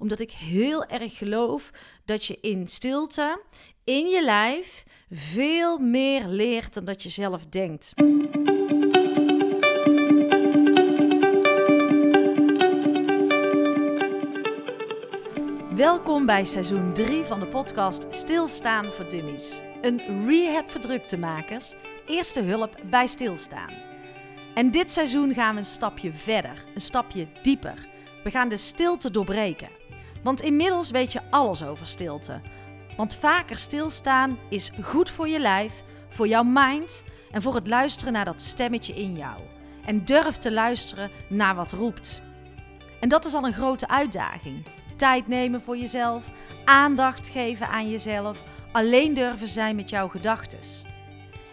omdat ik heel erg geloof dat je in stilte, in je lijf, veel meer leert dan dat je zelf denkt. Welkom bij seizoen 3 van de podcast Stilstaan voor Dummies. Een rehab voor druktemakers, eerste hulp bij stilstaan. En dit seizoen gaan we een stapje verder, een stapje dieper. We gaan de stilte doorbreken. Want inmiddels weet je alles over stilte. Want vaker stilstaan is goed voor je lijf, voor jouw mind en voor het luisteren naar dat stemmetje in jou. En durf te luisteren naar wat roept. En dat is al een grote uitdaging. Tijd nemen voor jezelf, aandacht geven aan jezelf, alleen durven zijn met jouw gedachten.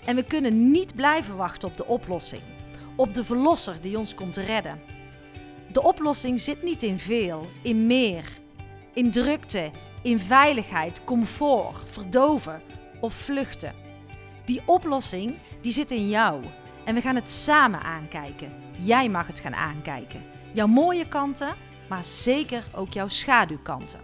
En we kunnen niet blijven wachten op de oplossing, op de verlosser die ons komt redden. De oplossing zit niet in veel, in meer, in drukte, in veiligheid, comfort, verdoven of vluchten. Die oplossing die zit in jou en we gaan het samen aankijken. Jij mag het gaan aankijken. Jouw mooie kanten, maar zeker ook jouw schaduwkanten.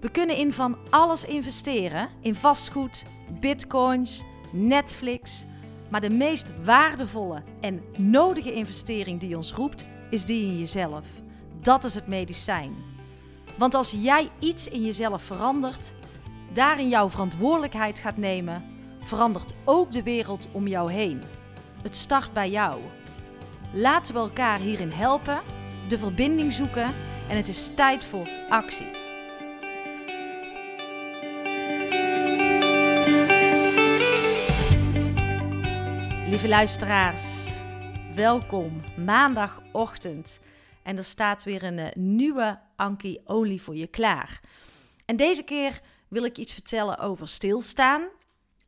We kunnen in van alles investeren: in vastgoed, bitcoins, Netflix. Maar de meest waardevolle en nodige investering die ons roept, is die in jezelf. Dat is het medicijn. Want als jij iets in jezelf verandert, daarin jouw verantwoordelijkheid gaat nemen, verandert ook de wereld om jou heen. Het start bij jou. Laten we elkaar hierin helpen, de verbinding zoeken en het is tijd voor actie. Lieve luisteraars, welkom maandagochtend. En er staat weer een eh, nieuwe Anki Only voor je klaar. En deze keer wil ik iets vertellen over stilstaan,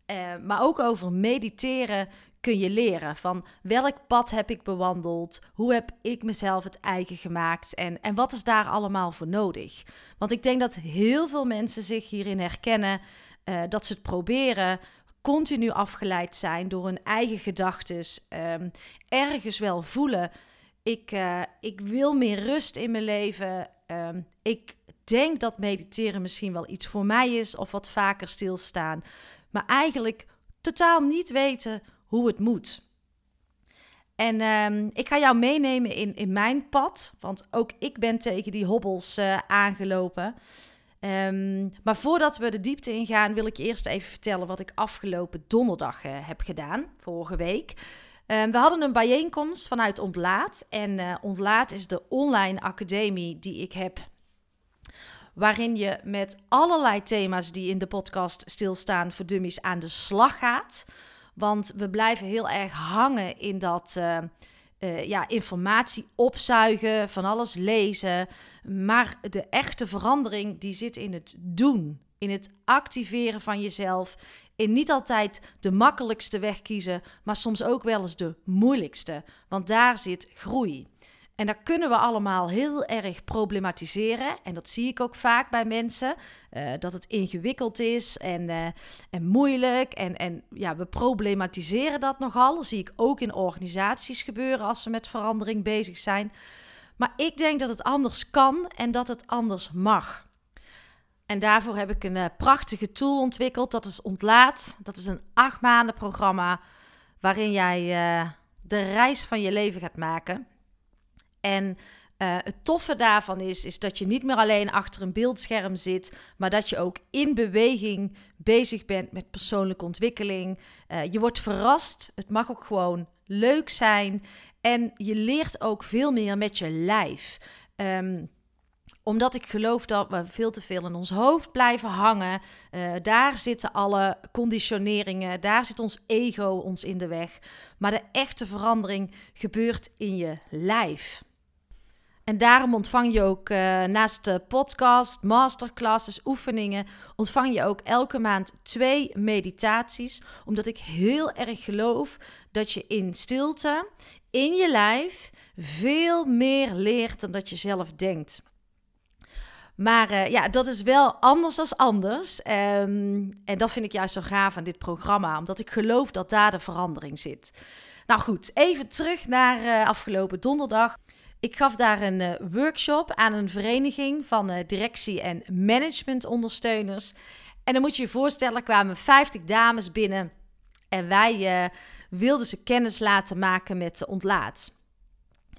eh, maar ook over mediteren kun je leren. Van welk pad heb ik bewandeld? Hoe heb ik mezelf het eigen gemaakt? En, en wat is daar allemaal voor nodig? Want ik denk dat heel veel mensen zich hierin herkennen. Uh, dat ze het proberen, continu afgeleid zijn door hun eigen gedachten. Um, ergens wel voelen ik, uh, ik wil meer rust in mijn leven. Um, ik denk dat mediteren misschien wel iets voor mij is of wat vaker stilstaan. Maar eigenlijk totaal niet weten hoe het moet. En um, ik ga jou meenemen in, in mijn pad, want ook ik ben tegen die hobbels uh, aangelopen. Um, maar voordat we de diepte ingaan, wil ik je eerst even vertellen wat ik afgelopen donderdag uh, heb gedaan, vorige week. Um, we hadden een bijeenkomst vanuit Ontlaat. En uh, Ontlaat is de online academie die ik heb. Waarin je met allerlei thema's die in de podcast stilstaan voor dummies aan de slag gaat. Want we blijven heel erg hangen in dat uh, uh, ja, informatie opzuigen, van alles lezen. Maar de echte verandering die zit in het doen. In het activeren van jezelf, in niet altijd de makkelijkste weg kiezen, maar soms ook wel eens de moeilijkste. Want daar zit groei. En dat kunnen we allemaal heel erg problematiseren. En dat zie ik ook vaak bij mensen. Uh, dat het ingewikkeld is en, uh, en moeilijk. En, en ja, we problematiseren dat nogal. Dat zie ik ook in organisaties gebeuren als ze met verandering bezig zijn. Maar ik denk dat het anders kan en dat het anders mag. En daarvoor heb ik een uh, prachtige tool ontwikkeld. Dat is Ontlaat. Dat is een acht maanden programma waarin jij uh, de reis van je leven gaat maken. En uh, het toffe daarvan is, is dat je niet meer alleen achter een beeldscherm zit, maar dat je ook in beweging bezig bent met persoonlijke ontwikkeling. je wordt verrast. Het mag ook gewoon leuk zijn. En je leert ook veel meer met je lijf. Um, omdat ik geloof dat we veel te veel in ons hoofd blijven hangen. Uh, daar zitten alle conditioneringen, daar zit ons ego ons in de weg. Maar de echte verandering gebeurt in je lijf. En daarom ontvang je ook uh, naast de podcast, masterclasses, oefeningen, ontvang je ook elke maand twee meditaties. Omdat ik heel erg geloof dat je in stilte, in je lijf, veel meer leert dan dat je zelf denkt. Maar uh, ja, dat is wel anders dan anders. Um, en dat vind ik juist zo gaaf aan dit programma, omdat ik geloof dat daar de verandering zit. Nou goed, even terug naar uh, afgelopen donderdag. Ik gaf daar een uh, workshop aan een vereniging van directie- en managementondersteuners. En dan moet je je voorstellen, er kwamen 50 dames binnen en wij wilden ze kennis laten maken met de ontlaat.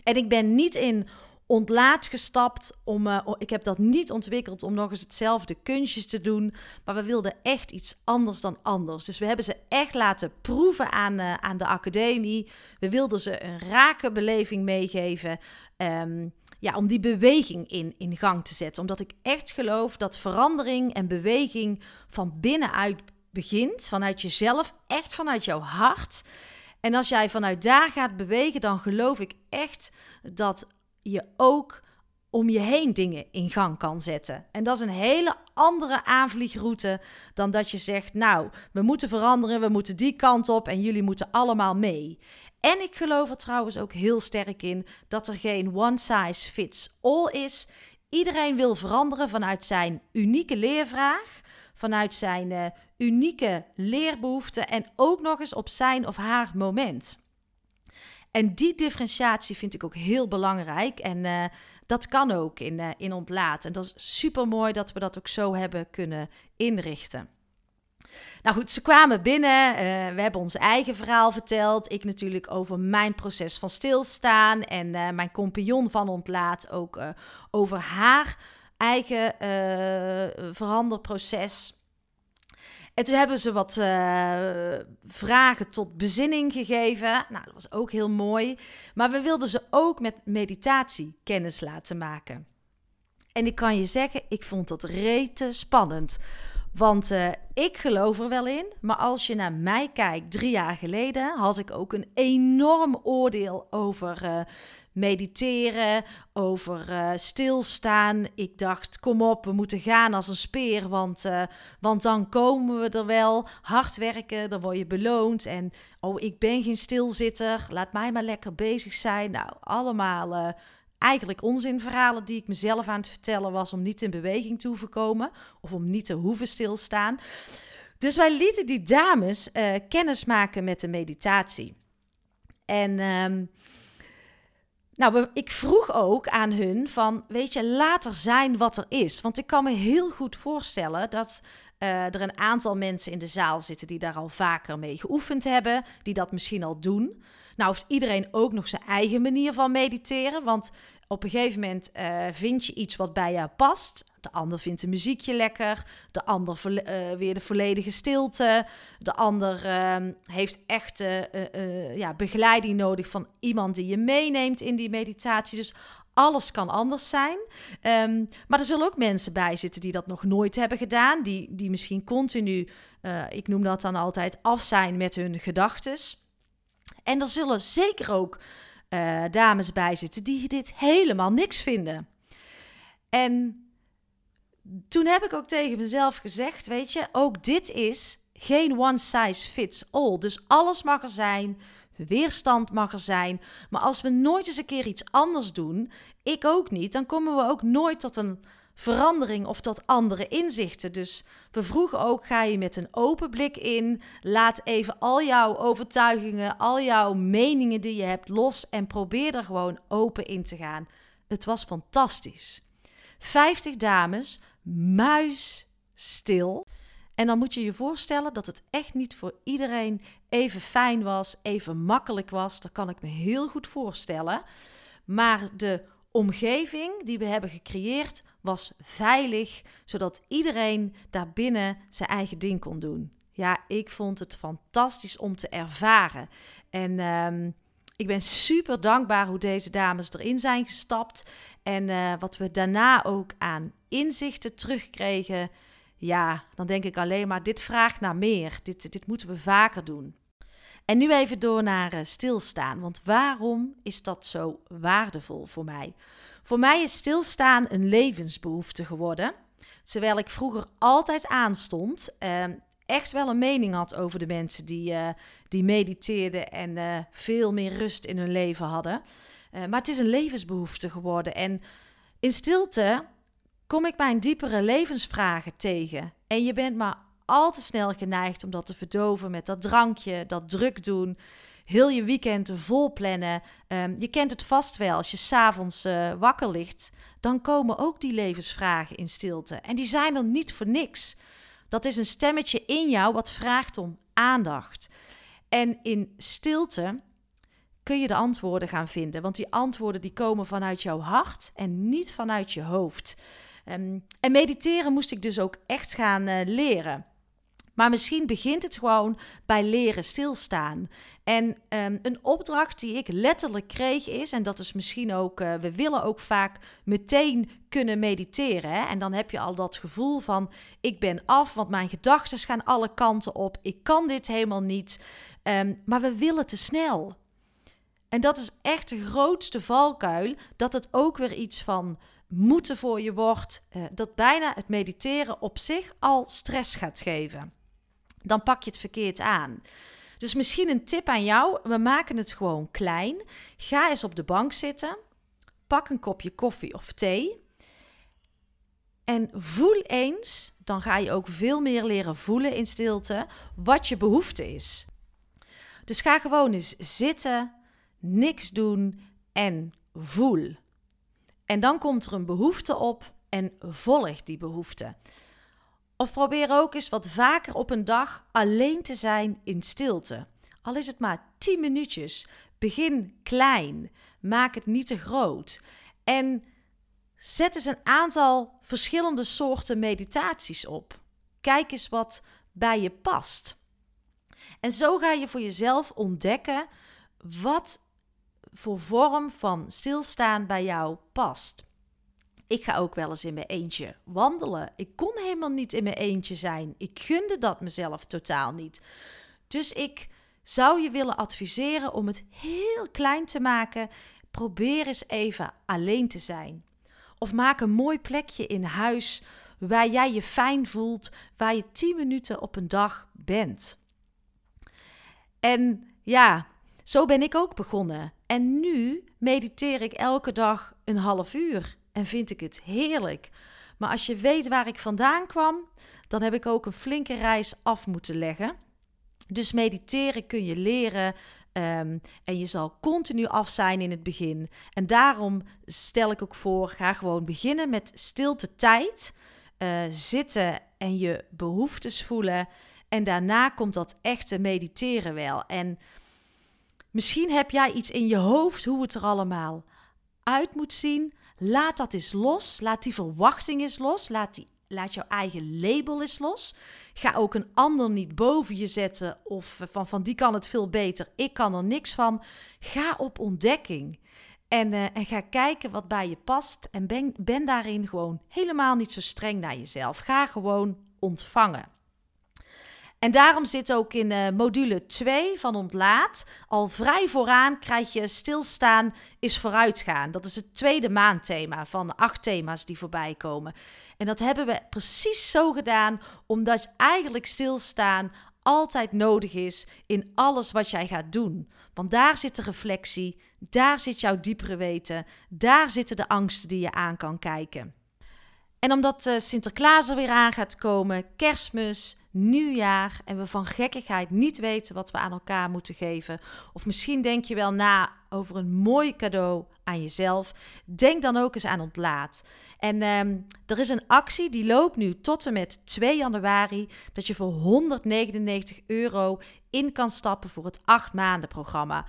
En ik ben niet in ontlaat gestapt. Om, uh, ik heb dat niet ontwikkeld om nog eens hetzelfde kunstjes te doen. Maar we wilden echt iets anders dan anders. Dus we hebben ze echt laten proeven aan, uh, aan de academie. We wilden ze een rake beleving meegeven. Um, ja, om die beweging in, in gang te zetten. Omdat ik echt geloof dat verandering en beweging van binnenuit begint. Vanuit jezelf, echt vanuit jouw hart. En als jij vanuit daar gaat bewegen, dan geloof ik echt dat je ook om je heen dingen in gang kan zetten. En dat is een hele andere aanvliegroute dan dat je zegt: Nou, we moeten veranderen, we moeten die kant op en jullie moeten allemaal mee. En ik geloof er trouwens ook heel sterk in dat er geen one size fits all is. Iedereen wil veranderen vanuit zijn unieke leervraag, vanuit zijn uh, unieke leerbehoeften en ook nog eens op zijn of haar moment. En die differentiatie vind ik ook heel belangrijk. En uh, dat kan ook in, uh, in ontlaat. En dat is super mooi dat we dat ook zo hebben kunnen inrichten. Nou goed, ze kwamen binnen. Uh, we hebben ons eigen verhaal verteld. Ik natuurlijk over mijn proces van stilstaan. En mijn compagnon van ontlaat ook over haar eigen veranderproces. En toen hebben ze wat uh, vragen tot bezinning gegeven. Nou, dat was ook heel mooi. Maar we wilden ze ook met meditatie kennis laten maken. En ik kan je zeggen, ik vond dat rete spannend. Want uh, ik geloof er wel in, maar als je naar mij kijkt, drie jaar geleden had ik ook een enorm oordeel over uh, mediteren, over uh, stilstaan. Ik dacht, kom op, we moeten gaan als een speer, want, uh, want dan komen we er wel. Hard werken, dan word je beloond. En oh, ik ben geen stilzitter, laat mij maar lekker bezig zijn. Nou, allemaal uh, eigenlijk onzinverhalen die ik mezelf aan het vertellen was om niet in beweging te hoeven komen of om niet te hoeven stilstaan. Dus wij lieten die dames kennis maken met de meditatie. En... Um, nou, ik vroeg ook aan hun van, weet je, laat er zijn wat er is. Want ik kan me heel goed voorstellen dat uh, er een aantal mensen in de zaal zitten die daar al vaker mee geoefend hebben, die dat misschien al doen. Nou heeft iedereen ook nog zijn eigen manier van mediteren, want op een gegeven moment uh, vind je iets wat bij jou past. De ander vindt een muziekje lekker. De ander uh, weer de volledige stilte. De ander uh, heeft echt uh, ja, begeleiding nodig van iemand die je meeneemt in die meditatie. Dus alles kan anders zijn. Um, maar er zullen ook mensen bij zitten die dat nog nooit hebben gedaan. Die, die misschien continu, ik noem dat dan altijd, af zijn met hun gedachten. En er zullen zeker ook dames bij zitten die dit helemaal niks vinden. En toen heb ik ook tegen mezelf gezegd, weet je, ook dit is geen one size fits all. Dus alles mag er zijn, weerstand mag er zijn. Maar als we nooit eens een keer iets anders doen, ik ook niet, dan komen we ook nooit tot een verandering of tot andere inzichten. Dus we vroegen ook: ga je met een open blik in? Laat even al jouw overtuigingen, al jouw meningen die je hebt los en probeer er gewoon open in te gaan. Het was fantastisch. 50 dames muisstil. En dan moet je je voorstellen dat het echt niet voor iedereen even fijn was, even makkelijk was. Dat kan ik me heel goed voorstellen. Maar de omgeving die we hebben gecreëerd was veilig, zodat iedereen daarbinnen zijn eigen ding kon doen. Ja, ik vond het fantastisch om te ervaren. En um, ik ben super dankbaar hoe deze dames erin zijn gestapt. En uh, wat we daarna ook aan inzichten terugkregen. Ja, dan denk ik alleen maar: dit vraagt naar meer. Dit, dit moeten we vaker doen. En nu even door naar uh, stilstaan. Want waarom is dat zo waardevol voor mij? Voor mij is stilstaan een levensbehoefte geworden. Terwijl ik vroeger altijd aanstond. Uh, echt wel een mening had over de mensen die, uh, die mediteerden en veel meer rust in hun leven hadden. Uh, maar het is een levensbehoefte geworden. En in stilte kom ik mijn diepere levensvragen tegen. En je bent maar al te snel geneigd om dat te verdoven met dat drankje, dat druk doen. heel je weekend vol plannen. Ehm, je kent het vast wel, als je s'avonds uh, wakker ligt, dan komen ook die levensvragen in stilte. En die zijn er niet voor niks. Dat is een stemmetje in jou wat vraagt om aandacht. En in stilte kun je de antwoorden gaan vinden. Want die antwoorden die komen vanuit jouw hart en niet vanuit je hoofd. Ehm, en mediteren moest ik dus ook echt gaan uh, leren. Maar misschien begint het gewoon bij leren stilstaan. En um, een opdracht die ik letterlijk kreeg is, en dat is misschien ook, uh, we willen ook vaak meteen kunnen mediteren. Hè? En dan heb je al dat gevoel van, ik ben af, want mijn gedachten gaan alle kanten op. Ik kan dit helemaal niet. Um, maar we willen te snel. En dat is echt de grootste valkuil, dat het ook weer iets van moeten voor je wordt, uh, dat bijna het mediteren op zich al stress gaat geven. Dan pak je het verkeerd aan. Dus misschien een tip aan jou: we maken het gewoon klein. Ga eens op de bank zitten, pak een kopje koffie of thee. En voel eens, dan ga je ook veel meer leren voelen in stilte, wat je behoefte is. Dus ga gewoon eens zitten, niks doen en voel. En dan komt er een behoefte op en volg die behoefte. Of probeer ook eens wat vaker op een dag alleen te zijn in stilte. Al is het maar 10 minuutjes. Begin klein. Maak het niet te groot. En zet eens een aantal verschillende soorten meditaties op. Kijk eens wat bij je past. En zo ga je voor jezelf ontdekken wat voor vorm van stilstaan bij jou past. Ik ga ook wel eens in mijn eentje wandelen. Ik kon helemaal niet in mijn eentje zijn. Ik gunde dat mezelf totaal niet. Dus ik zou je willen adviseren om het heel klein te maken. Probeer eens even alleen te zijn. Of maak een mooi plekje in huis waar jij je fijn voelt, waar je 10 minuten op een dag bent. En ja, zo ben ik ook begonnen. En nu mediteer ik elke dag een half uur en vind ik het heerlijk. Maar als je weet waar ik vandaan kwam, dan heb ik ook een flinke reis af moeten leggen. Dus mediteren kun je leren um, en je zal continu af zijn in het begin. En daarom stel ik ook voor, ga gewoon beginnen met stilte tijd. Uh, zitten en je behoeftes voelen. En daarna komt dat echte mediteren wel. En misschien heb jij iets in je hoofd hoe het er allemaal uit moet zien. Laat dat eens los. Laat die verwachting eens los. Laat, die, laat jouw eigen label eens los. Ga ook een ander niet boven je zetten of van, van die kan het veel beter. Ik kan er niks van. Ga op ontdekking. En, uh, en ga kijken wat bij je past. En ben, ben daarin gewoon helemaal niet zo streng naar jezelf. Ga gewoon ontvangen. En daarom zit ook in uh, module 2 van Ontlaat al vrij vooraan krijg je stilstaan is vooruitgaan. Dat is het tweede maandthema van de acht thema's die voorbij komen. En dat hebben we precies zo gedaan omdat eigenlijk stilstaan altijd nodig is in alles wat jij gaat doen. Want daar zit de reflectie, daar zit jouw diepere weten, daar zitten de angsten die je aan kan kijken. En omdat uh, Sinterklaas er weer aan gaat komen, kerstmis, nieuwjaar en we van gekkigheid niet weten wat we aan elkaar moeten geven. Of misschien denk je wel na over een mooi cadeau aan jezelf. Denk dan ook eens aan ontlaat. En um, er is een actie die loopt nu tot en met 2 januari. Dat je voor 199 euro in kan stappen voor het 8 maanden programma.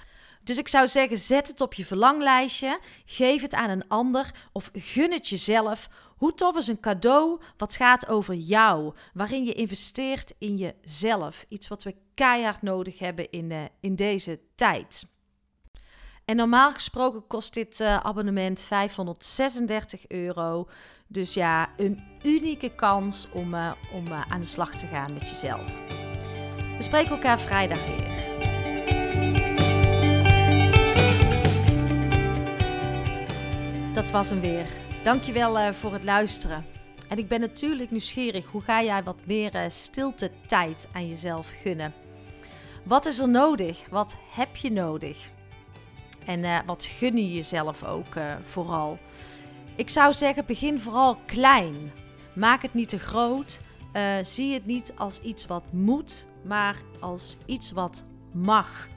Dus ik zou zeggen, zet het op je verlanglijstje. Geef het aan een ander of gun het jezelf hoe tof is een cadeau wat gaat over jou, waarin je investeert in jezelf? Iets wat we keihard nodig hebben in, uh, in deze tijd. En normaal gesproken kost dit uh, abonnement 536 euro. Dus ja, een unieke kans om, uh, om aan de slag te gaan met jezelf. We spreken elkaar vrijdag weer. Dat was hem weer. Dankjewel uh, voor het luisteren. En ik ben natuurlijk nieuwsgierig, hoe ga jij wat meer uh, stilte tijd aan jezelf gunnen? Wat is er nodig? Wat heb je nodig? En uh, wat gun je jezelf ook vooral? Ik zou zeggen, begin vooral klein. Maak het niet te groot. zie het niet als iets wat moet, maar als iets wat mag.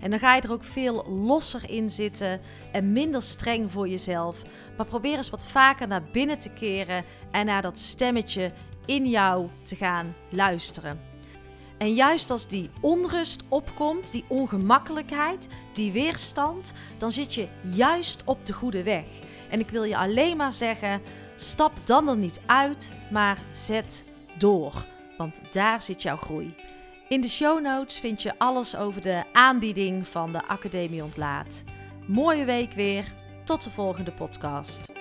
En dan ga je er ook veel losser in zitten en minder streng voor jezelf. Maar probeer eens wat vaker naar binnen te keren en naar dat stemmetje in jou te gaan luisteren. En juist als die onrust opkomt, die ongemakkelijkheid, die weerstand, dan zit je juist op de goede weg. En ik wil je alleen maar zeggen: stap dan er niet uit, maar zet door. Want daar zit jouw groei. In de show notes vind je alles over de aanbieding van de Academie Ontlaat. Mooie week weer. Tot de volgende podcast.